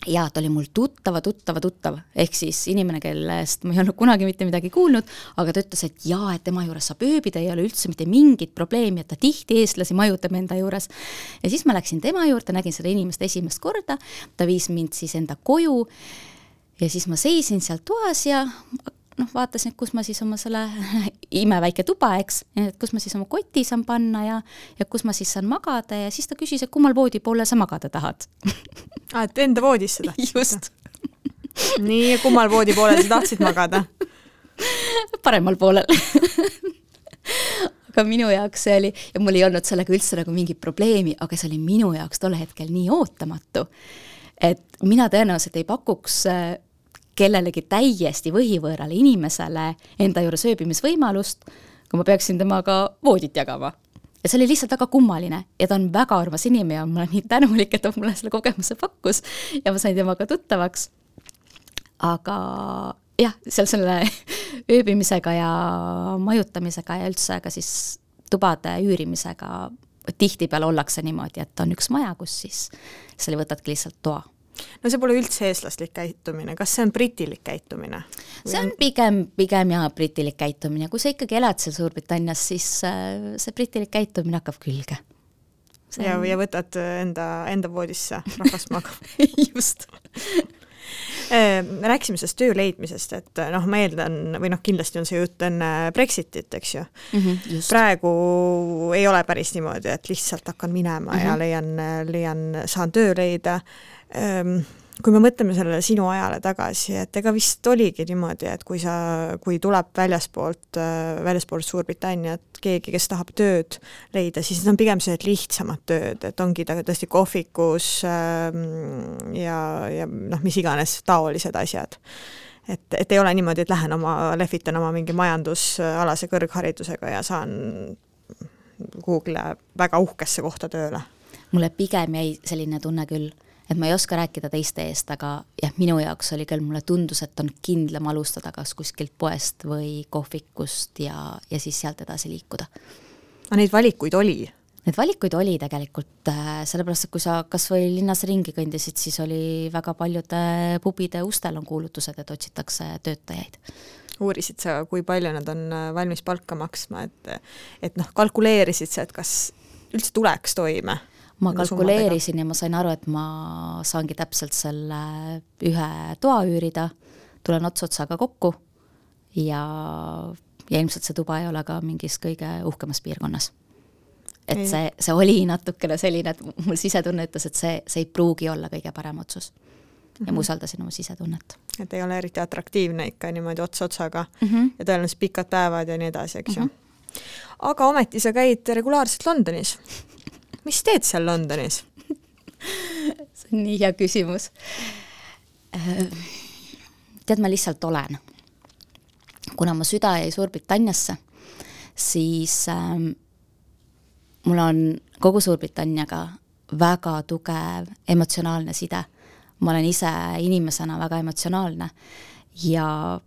ja ta oli mul tuttava, tuttava, tuttav, ehk siis inimene, kellest ma ei olnud kunagi mitte midagi kuulnud, aga ta ütles, et jaa, et tema juures saab ööbida, ei ole üldse mitte mingit probleemi, et ta tihti eestlasi majutab enda juures. ja siis ma läksin tema juurde, nägin seda inimest esimest korda, ta viis mind siis enda koju. Ja siis ma seisin seal toas ja noh, vaatasin, et kus ma siis oma selle [LAUGHS] imeväike tuba, eks, et kus ma siis oma koti saan panna ja, ja kus ma siis saan magada ja siis ta küsis, et kummal voodipoolel sa magada tahad aa, [LAUGHS] et enda voodisse tahtsid? just. [LAUGHS] nii, kummal voodipoolel sa tahtsid magada? paremal poolel aga minu jaoks see oli, ja mul ei olnud sellega üldse nagu mingit probleemi, aga see oli minu jaoks tol hetkel nii ootamatu, et mina tõenäoliselt ei pakuks äh, kellelegi täiesti võhivõõrale inimesele enda juures ööbimisvõimalust, kui ma peaksin temaga voodit jagama. ja see oli lihtsalt väga kummaline ja ta on väga armas inimene ja ma olen nii tänulik, et ta mulle selle kogemuse pakkus ja ma sain temaga tuttavaks. aga jah, seal selle [LAUGHS] ööbimisega ja majutamisega ja üldse ka siis tubade üürimisega tihtipeale ollakse niimoodi, et on üks maja, kus siis selle võtadki lihtsalt toa no see pole üldse eestlaslik käitumine, kas see on britilik käitumine? see on pigem, pigem jaa, britilik käitumine, kui sa ikkagi elad seal Suurbritannias, siis äh, see britilik käitumine hakkab külge. See ja, ja võtad enda, enda voodisse rahvast magama [LAUGHS] just rääkisime sellest töö leidmisest, et noh, ma eeldan, või noh, kindlasti on see jutt enne Brexitit, eks ju mm. -hmm, praegu ei ole päris niimoodi, et lihtsalt hakkan minema mm -hmm. ja leian, leian, saan töö leida Ehm, kui me mõtleme sellele sinu ajale tagasi, et ega vist oligi niimoodi, et kui sa, kui tuleb väljaspoolt, väljaspoolt Suurbritanniat keegi, kes tahab tööd leida, siis need on pigem sellised lihtsamad tööd, et ongi ta tõesti kohvikus ähm, ja, ja noh, mis iganes taolised asjad. et, et ei ole niimoodi, et lähen oma, lehvitan oma mingi majandusalase kõrgharidusega ja saan kuhugile väga uhkesse kohta tööle. mulle pigem jäi selline tunne küll et ma ei oska rääkida teiste eest, aga jah, minu jaoks oli küll, mulle tundus, et on kindlam alustada kas kuskilt poest või kohvikust ja, ja siis sealt edasi liikuda. aga neid valikuid oli? Neid valikuid oli tegelikult, äh, sellepärast et kui sa kas või linnas ringi kõndisid, siis oli väga paljude pubide ustel on kuulutused, et otsitakse töötajaid uurisid sa, kui palju nad on äh, valmis palka maksma, et et noh, kalkuleerisid sa, et kas üldse tuleks toime? Ma kalkuleerisin ja ma sain aru, et ma saangi täpselt selle ühe toa üürida, tulen ots otsaga kokku ja, ja ilmselt see tuba ei ole ka mingis kõige uhkemas piirkonnas. et ei. see, see oli natukene selline, et mul sisetunne ütles, et see, see ei pruugi olla kõige parem otsus. ja ma mhm. usaldasin oma sisetunnet. et ei ole eriti atraktiivne ikka niimoodi ots otsaga mm -hmm. ja tõenäoliselt pikad päevad ja nii edasi, eks mm -hmm. ju. Mhm. aga ometi sa käid regulaarselt Londonis mis teed seal Londonis [LAUGHS] see on nii hea küsimus. Äh, tead, ma lihtsalt olen. kuna mu süda jäi Suurbritanniasse, siis ähm, mul on kogu Suurbritanniaga väga tugev emotsionaalne side. ma olen ise inimesena väga emotsionaalne ja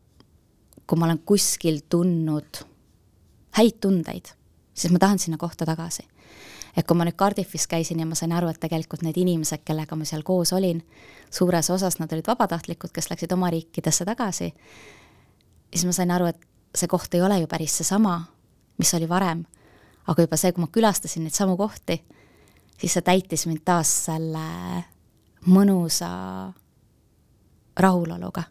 kui ma olen kuskil tundnud häid tundeid, siis ma tahan sinna kohta tagasi et kui ma nüüd Cardiffis käisin ja ma sain aru, et tegelikult need inimesed, kellega ma seal koos olin, suures osas nad olid vabatahtlikud, kes läksid oma riikidesse tagasi, siis ma sain aru, et see koht ei ole ju päris seesama, mis oli varem. aga juba see, kui ma külastasin neid samu kohti, siis see täitis mind taas selle mõnusa rahuloluga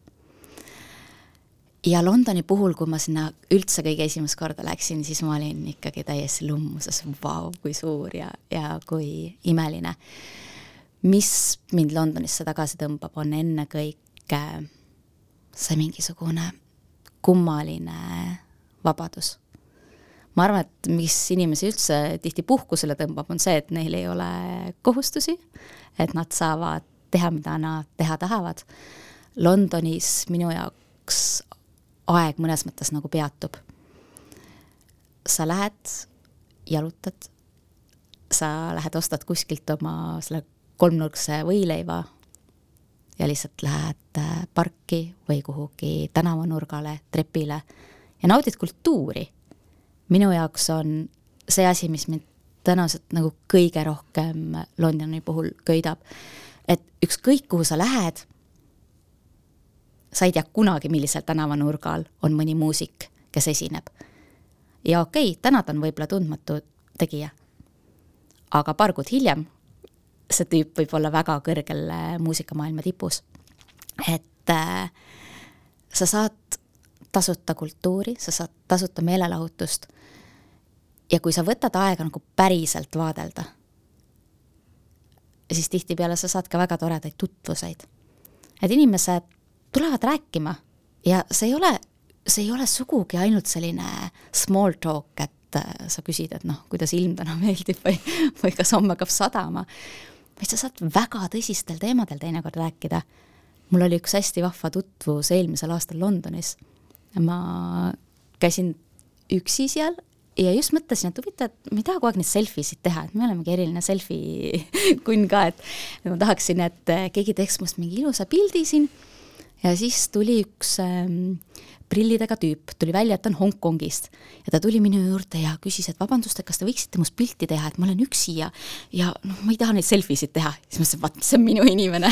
ja Londoni puhul, kui ma sinna üldse kõige esimest korda läksin, siis ma olin ikkagi täiesti lummuses, vau, kui suur ja, ja kui imeline. mis mind Londonisse tagasi tõmbab, on ennekõike see mingisugune kummaline vabadus. ma arvan, et mis inimesi üldse tihti puhkusele tõmbab, on see, et neil ei ole kohustusi, et nad saavad teha, mida nad teha tahavad. Londonis minu jaoks aeg mõnes mõttes nagu peatub. sa lähed, jalutad, sa lähed, ostad kuskilt oma selle kolmnurkse võileiva ja lihtsalt lähed äh, parki või kuhugi tänavanurgale, trepile ja naudid kultuuri. minu jaoks on see asi, mis mind tõenäoliselt nagu kõige rohkem Londoni puhul köidab. et ükskõik, kuhu sa lähed sa ei tea kunagi, millisel tänavanurgal on mõni muusik, kes esineb. ja okei okay,, täna ta on võib-olla tundmatu tegija. aga paar kuud hiljem see tüüp võib olla väga kõrgel äh, muusikamaailma tipus. et äh, sa saad tasuta kultuuri, sa saad tasuta meelelahutust ja kui sa võtad aega nagu päriselt vaadelda, siis tihtipeale sa saad ka väga toredaid tutvuseid. et inimesed tulevad rääkima ja see ei ole, see ei ole sugugi ainult selline small talk, et äh, sa küsid, et noh, kuidas ilm täna meeldib või, või kas homme hakkab sadama, vaid sa saad väga tõsistel teemadel teinekord rääkida. mul oli üks hästi vahva tutvus eelmisel aastal Londonis. ma käisin üksi seal ja just mõtlesin, et huvitav, et ma ei taha kogu aeg neid selfie sid teha, et me olemegi eriline selfie [LAUGHS] kunn ka, et ma tahaksin, et keegi teeks must mingi ilusa pildi siin ja siis tuli üks ähm, prillidega tüüp, tuli välja, et ta on Hongkongist ja ta tuli minu juurde ja küsis, et vabandust, et kas te võiksite must pilti teha, et ma olen üksi ja, ja noh, ma ei taha neid selfie sid teha. siis ma mõtlesin, vaat see on minu inimene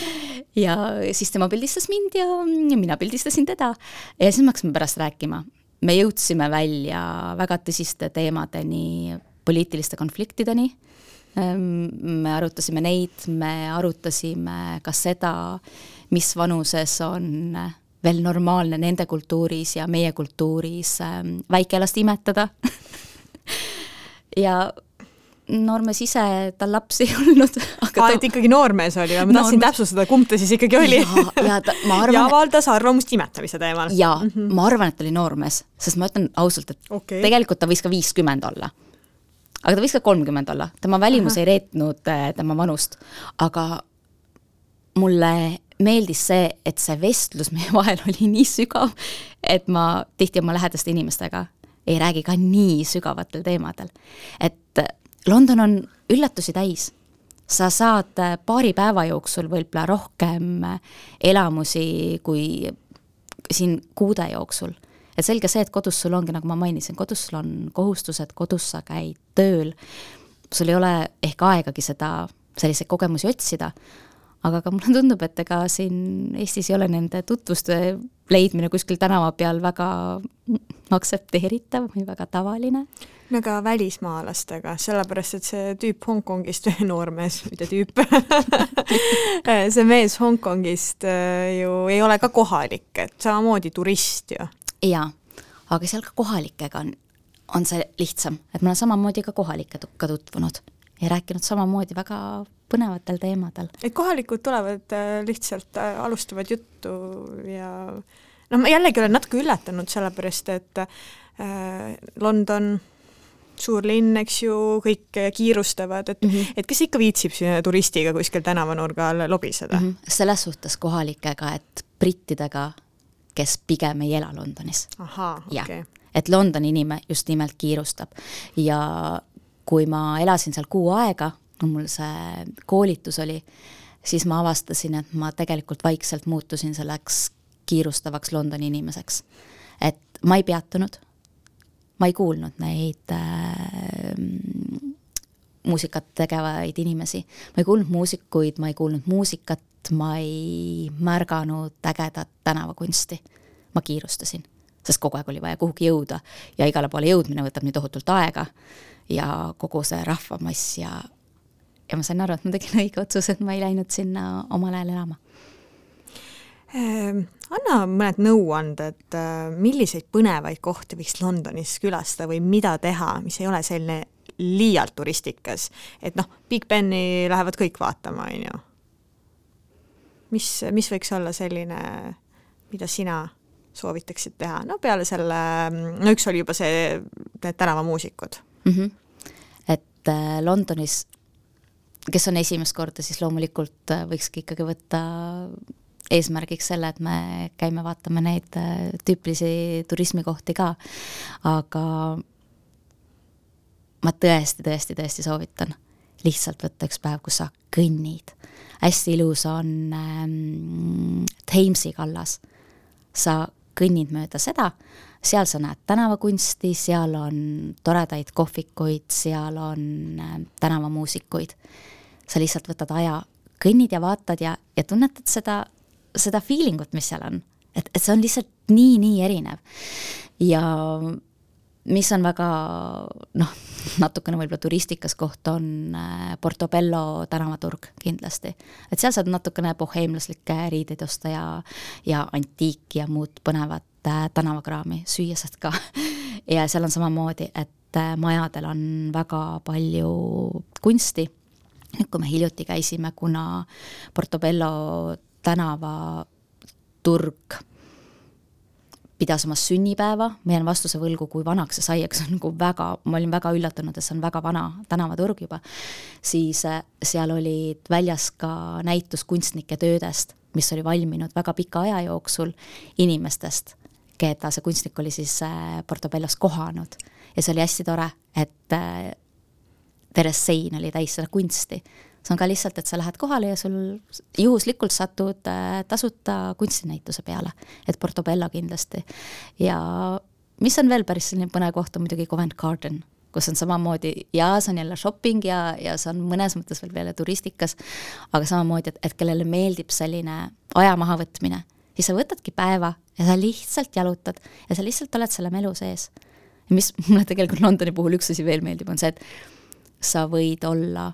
[LAUGHS] ja siis tema pildistas mind ja, ja mina pildistasin teda ja siis me hakkasime pärast rääkima. me jõudsime välja väga tõsiste teemadeni, poliitiliste konfliktideni ehm, me arutasime neid, me arutasime ka seda, mis vanuses on veel normaalne nende kultuuris ja meie kultuuris ähm, väikelast imetada [LAUGHS] ja noormees ise, tal lapsi ei [LAUGHS] olnud. aa, et ikkagi noormees oli, ma tahtsin täpsustada, kumb ta siis ikkagi oli. [LAUGHS] ja, arvan. ja avaldas arvamust imetamise teemal. jaa mm, -hmm. ma arvan, et ta oli noormees, sest ma ütlen ausalt, et okay. tegelikult ta võis ka viiskümmend olla. aga ta võis ka kolmkümmend olla, tema välimus Aha. ei reetnud äh, tema vanust, aga mulle meeldis see, et see vestlus meie [LAUGHS] vahel oli nii sügav, et ma tihti oma lähedaste inimestega ei räägi ka nii sügavatel teemadel. et London on üllatusi täis. sa saad äh, paari päeva jooksul võib-olla rohkem äh, elamusi kui siin kuude jooksul. et selge see, et kodus sul ongi, nagu ma mainisin, kodus sul on kohustused, kodus sa käid tööl, sul ei ole ehk aegagi seda, selliseid kogemusi otsida, aga ka mulle tundub, et ega siin Eestis ei ole nende tutvuste leidmine kuskil tänava peal väga aktsepteeritav või väga tavaline. no ka välismaalastega, sellepärast et see tüüp Hongkongist, [LAUGHS] noormees, mitte tüüp [LAUGHS] see mees Hongkongist äh, ju ei ole ka kohalik, et samamoodi turist ju. jaa, aga seal ka kohalikega on, on see lihtsam, et ma olen samamoodi ka kohalikega tutvunud ja rääkinud samamoodi väga põnevatel teemadel. et kohalikud tulevad äh, lihtsalt, äh, alustavad juttu ja noh, ma jällegi olen natuke üllatunud, sellepärast et äh, London suur linn, eks ju, kõik kiirustavad, et mm, -hmm. et kes ikka viitsib turistiga kuskil tänavanurga all lobiseda mm? -hmm. selles suhtes kohalikega, et brittidega, kes pigem ei ela Londonis. ahhaa, okei okay. et Londoni inimene just nimelt kiirustab ja kui ma elasin seal kuu aega, no mul see koolitus oli, siis ma avastasin, et ma tegelikult vaikselt muutusin selleks kiirustavaks Londoni inimeseks. et ma ei peatunud, ma ei kuulnud neid äh, muusikat tegevaid inimesi, ma ei kuulnud muusikuid, ma ei kuulnud muusikat, ma ei märganud ägedat tänavakunsti. ma kiirustasin, sest kogu aeg oli vaja kuhugi jõuda ja igale poole jõudmine võtab nii tohutult aega ja kogu see rahvamass ja ja ma sain aru, et ma tegin õige otsuse, et ma ei läinud sinna omal ajal elama ehm, anna mõned nõuanded, äh, milliseid põnevaid kohti võiks Londonis külastada või mida teha, mis ei ole selline liialt turistikas, et noh, Big Beni lähevad kõik vaatama, on ju. mis, mis võiks olla selline, mida sina soovitaksid teha, no peale selle, no üks oli juba see, need tänavamuusikud mm. -hmm. et äh, Londonis, kes on esimest korda, siis loomulikult äh, võikski ikkagi võtta eesmärgiks selle, et me käime, vaatame neid äh, tüüpilisi turismikohti ka, aga ma tõesti, tõesti, tõesti soovitan lihtsalt võtta üks päev, kus sa kõnnid. hästi ilus on ähm, Thamesi kallas. sa kõnnid mööda seda, seal sa näed tänavakunsti, seal on toredaid kohvikuid, seal on äh, tänavamuusikuid. Sa lihtsalt võtad aja, kõnnid ja vaatad ja, ja tunnetad seda seda feeling ut, mis seal on. et, et see on lihtsalt nii-nii erinev. ja mis on väga noh, natukene võib-olla turistikas koht, on äh, Portobello tänavaturg kindlasti. et seal saad natukene boheemlaslikke riideid osta ja, ja antiiki ja muud põnevat äh, tänavakraami, süüa saad ka. [LAUGHS] ja seal on samamoodi, et äh, majadel on väga palju kunsti. Nüüd, kui me hiljuti käisime, kuna Portobello tänavaturg pidas oma sünnipäeva, ma jään vastuse võlgu, kui vanaks see sai, see on nagu väga, ma olin väga üllatunud, et see on väga vana tänavaturg juba, siis äh, seal olid väljas ka näitus kunstnike töödest, mis oli valminud väga pika aja jooksul inimestest, keda see kunstnik oli siis äh, Portobellos kohanud. ja see oli hästi tore, et terve sein oli täis seda kunsti see on ka lihtsalt, et sa lähed kohale ja sul juhuslikult satud äh, tasuta kunstinäituse peale, et Portobello kindlasti. ja mis on veel päris selline põnev koht, on muidugi Covent Garden, kus on samamoodi ja see on jälle shopping ja, ja see on mõnes mõttes veel peale turistikas, aga samamoodi, et, et kellele meeldib selline aja mahavõtmine, siis sa võtadki päeva ja sa lihtsalt jalutad ja sa lihtsalt oled selle melu sees. mis [LAUGHS] mulle tegelikult Londoni puhul üks asi veel meeldib, on see, et sa võid olla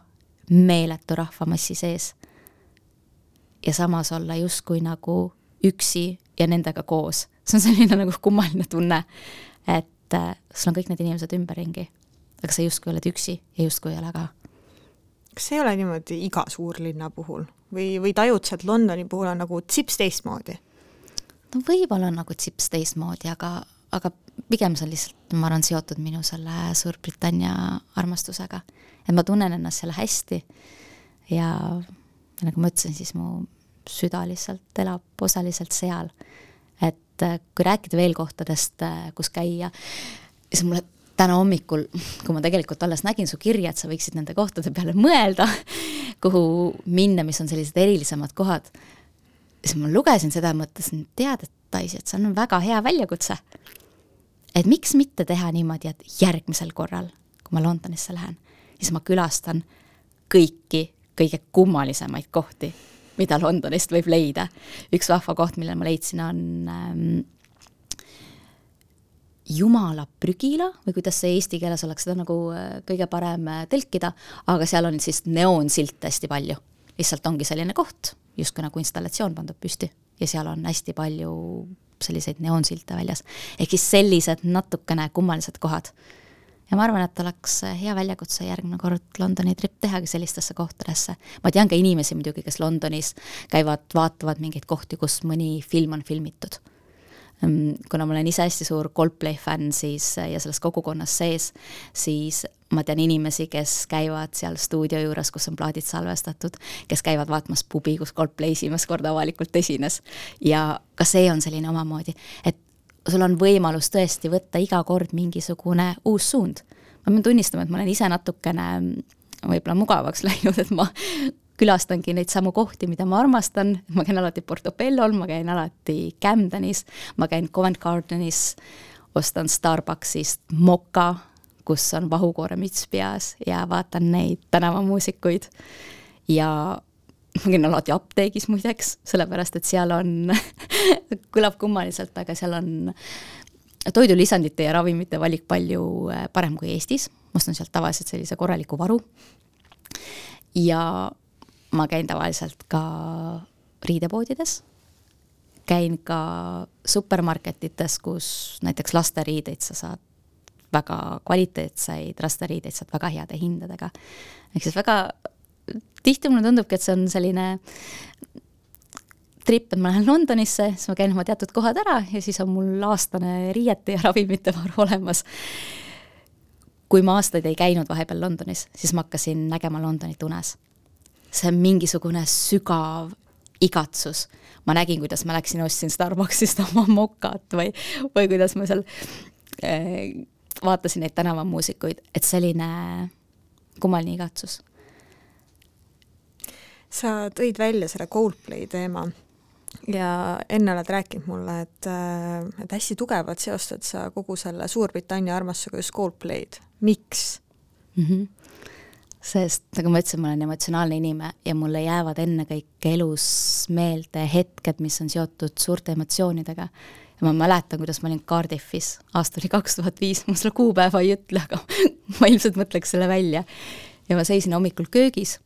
meeletu rahvamassi sees. ja samas olla justkui nagu üksi ja nendega koos. see on selline nagu kummaline tunne, et äh, sul on kõik need inimesed ümberringi, aga sa justkui oled üksi ja justkui ei ole ka. kas see ei ole niimoodi iga suurlinna puhul või, või tajud sa, et Londoni puhul on nagu tsips teistmoodi? no võib-olla on nagu tsips teistmoodi, aga, aga pigem see on lihtsalt, ma arvan, seotud minu selle Suurbritannia armastusega. et ma tunnen ennast seal hästi ja nagu ma ütlesin, siis mu süda lihtsalt elab osaliselt seal. et kui rääkida veel kohtadest, kus käia, siis mulle täna hommikul, kui ma tegelikult alles nägin su kirja, et sa võiksid nende kohtade peale mõelda, kuhu minna, mis on sellised erilisemad kohad, siis ma lugesin seda ja mõtlesin, tead, et Daisy, et see on väga hea väljakutse. et miks mitte teha niimoodi, et järgmisel korral, kui ma Londonisse lähen, siis ma külastan kõiki kõige kummalisemaid kohti, mida Londonist võib leida. üks vahva koht, mille ma leidsin, on ähm, Jumala prügila või kuidas see eesti keeles oleks seda nagu äh, kõige parem äh, tõlkida, aga seal on siis neoonsilte hästi palju. lihtsalt ongi selline koht, justkui nagu installatsioon pandud püsti ja seal on hästi palju selliseid neoonsilte väljas. ehk siis sellised natukene kummalised kohad. ja ma arvan, et oleks hea väljakutse järgmine kord Londoni trip tehagi sellistesse kohtadesse. ma tean ka inimesi muidugi, kes Londonis käivad, vaatavad mingeid kohti, kus mõni film on filmitud Ehm, kuna ma olen ise hästi suur Coldplay fänn, siis ja selles kogukonnas sees, siis ma tean inimesi, kes käivad seal stuudio juures, kus on plaadid salvestatud, kes käivad vaatamas pubi, kus Coldplay esimest korda avalikult esines. ja ka see on selline omamoodi, et sul on võimalus tõesti võtta iga kord mingisugune uus suund. ma pean tunnistama, et ma olen ise natukene võib-olla mugavaks [LAUGHS] läinud, et ma külastangi neid samu kohti, mida ma armastan, ma käin alati Portobellol, ma käin alati Camdenis, ma käin Covent Gardenis, ostan Starbucksist moka, kus on vahukooremüts peas ja vaatan neid tänavamuusikuid. Ja ma käin alati apteegis muideks, sellepärast et seal on [LAUGHS] kõlab kummaliselt, aga seal on toidulisandite ja ravimite valik palju äh, parem kui Eestis, ma ostan sealt tavaliselt sellise korraliku varu. ja ma käin tavaliselt ka riidepoodides, käin ka supermarketites, kus näiteks lasteriideid sa saad väga kvaliteetseid lasteriideid saad väga heade hindadega. ehk siis väga tihti mulle tundubki, et see on selline trip, et ma lähen Londonisse, siis ma käin oma teatud kohad ära ja siis on mul aastane riiete ja ravimite varu olemas. kui ma aastaid ei käinud vahepeal Londonis, siis ma hakkasin nägema Londonit unes see on mingisugune sügav igatsus. ma nägin, kuidas ma läksin, ostsin Starbucksist oma mokat või, või kuidas ma seal äh, vaatasin neid tänavamuusikuid, et selline kummaline igatsus. sa tõid välja selle Coldplay teema ja enne oled rääkinud mulle, et, äh, et hästi tugevalt seostad sa kogu selle Suurbritannia armastusega just Coldplay'd, miks mm? -hmm sest nagu ma ütlesin, ma olen emotsionaalne inimene ja mulle jäävad ennekõike elus meelde hetked, mis on seotud suurte emotsioonidega. Ja ma mäletan, kuidas ma olin Cardiffis, aasta oli kaks tuhat viis, ma selle kuupäeva ei ütle, aga [LAUGHS] ma ilmselt mõtleks selle välja. ja ma seisin hommikul köögis.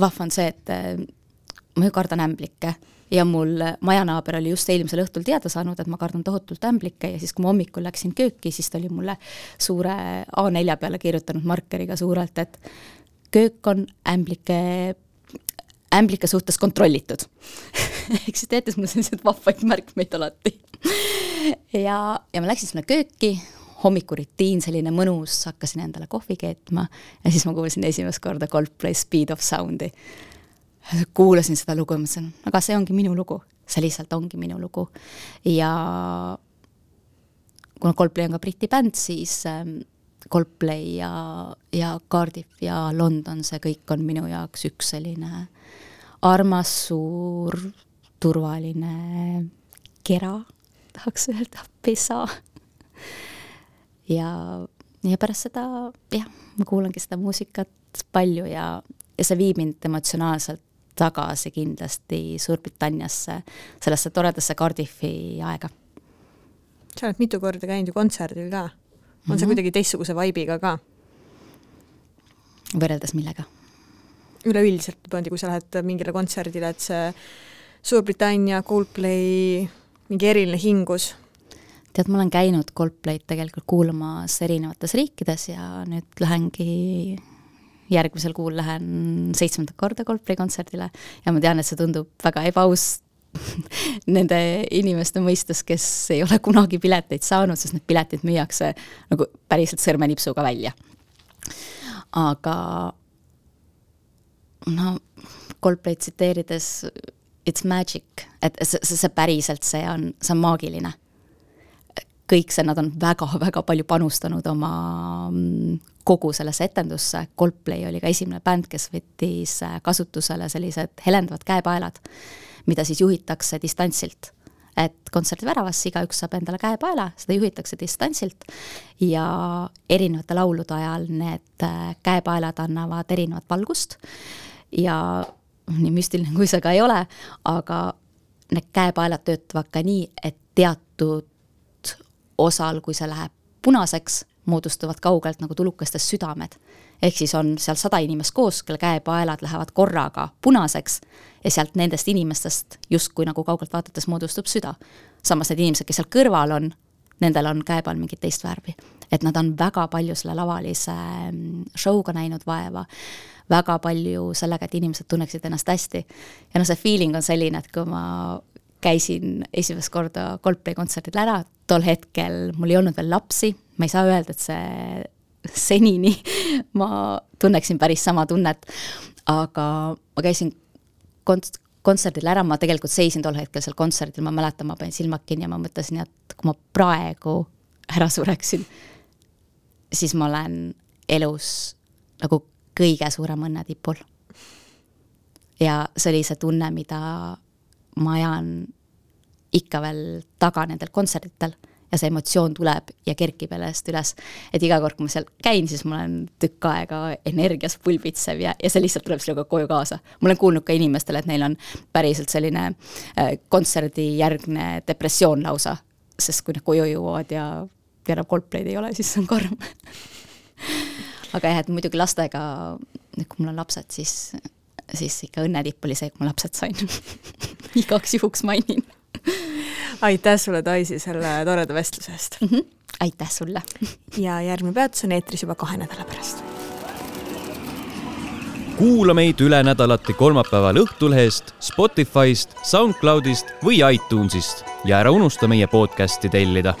vahva on see, et äh, ma ju kardan ämblikke ja mul majanaaber oli just eelmisel õhtul teada saanud, et ma kardan tohutult ämblikke ja siis, kui ma hommikul läksin kööki, siis ta oli mulle suure A4 peale kirjutanud markeriga suurelt, et köök on ämblike, ämblike suhtes kontrollitud [LAUGHS] ehk siis teete mulle selliseid vahvaid märkmeid alati. Ja, ja ma läksin sinna kööki, hommikurutiin, selline mõnus, hakkasin endale kohvi keetma ja siis ma kuulsin esimest korda Coldplay Speed of Sound'i. Kuulasin seda lugu ja mõtlesin, aga see ongi minu lugu, see lihtsalt ongi minu lugu. ja kuna Coldplay on ka Briti bänd, siis ähm, Coldplay ja, ja Cardiff ja London, see kõik on minu jaoks üks selline armas, suur, turvaline kera, tahaks öelda, pesa. ja, ja pärast seda jah, ma kuulangi seda muusikat palju ja, ja see viib mind emotsionaalselt tagasi kindlasti Suurbritanniasse, sellesse toredasse Cardiffi aega. sa oled mitu korda käinud ju kontserdil ka. on mm -hmm. see mhm. kuidagi teistsuguse vibe'iga ka? võrreldes millega? Üleüldiselt niimoodi, kui sa lähed mingile kontserdile, et see Suurbritannia, Coldplay, mingi eriline hingus? tead, ma olen käinud Coldplay'd tegelikult kuulamas erinevates riikides ja nüüd lähengi järgmisel kuul lähen seitsmendat korda Coldplay kontserdile ja ma tean, et see tundub väga ebaaus [LAUGHS] nende inimeste mõistes, kes ei ole kunagi pileteid saanud, sest need piletid müüakse nagu päriselt sõrmenipsuga välja. aga no Coldplay'd tsiteerides it's magic, et see, see, päriselt, see on, see on maagiline. kõik see, nad on väga-väga palju panustanud oma mm, kogu sellesse etendusse, Coldplay oli ka esimene bänd, kes võttis kasutusele sellised helendavad käepaelad, mida siis juhitakse distantsilt. Et kontserdi väravasse igaüks saab endale käepaela, seda juhitakse distantsilt ja erinevate laulude ajal need käepaelad annavad erinevat valgust ja nii müstiline kui see ka ei ole, aga need käepaelad töötavad ka nii, et teatud osal, kui see läheb punaseks, moodustuvad kaugelt nagu tulukestest südamed. ehk siis on seal sada inimest koos, kelle käepaelad lähevad korraga punaseks ja sealt nendest inimestest justkui nagu kaugelt vaadates moodustub süda. samas need inimesed, kes seal kõrval on, nendel on käepael mingit teist värvi. Et nad on väga palju selle lavalise mm, show'ga näinud vaeva. väga palju sellega, et inimesed tunneksid ennast hästi. ja noh, see feeling on selline, et kui ma käisin esimest korda Coldplay kontserdil ära, tol hetkel mul ei olnud veel lapsi, ma ei saa öelda, et see senini [LAUGHS] ma tunneksin päris sama tunnet, aga ma käisin kont-, kontserdil ära, ma tegelikult seisin tol hetkel seal kontserdil, ma mäletan, ma panin silmad kinni ja ma mõtlesin, et kui ma praegu ära sureksin, siis ma olen elus nagu kõige suurema õnne tipul. ja see oli see tunne, mida ma ajan ikka veel taga nendel kontserditel ja see emotsioon tuleb ja kerkib jälle hästi üles. et iga kord, kui ma seal käin, siis ma olen tükk aega energias pulbitsev ja, ja see lihtsalt tuleb sinuga koju kaasa. ma olen kuulnud ka inimestele, et neil on päriselt selline äh, kontserdijärgne depressioon lausa, sest kui nad koju jõuavad ja, ja enam Coldplay'd ei ole, siis on karm aga jah, et muidugi lastega, kui mul on lapsed, siis, siis ikka õnnetipp oli see, kui ma lapsed sain [LAUGHS] igaks juhuks mainin aitäh sulle, Daisy, selle toreda vestluse eest mm! -hmm. aitäh sulle ja järgmine peatus on eetris juba kahe nädala pärast. kuula meid üle nädalati kolmapäeval Õhtulehest, Spotify'st, SoundCloud'ist või iTunes'ist ja ära unusta meie podcast'i tellida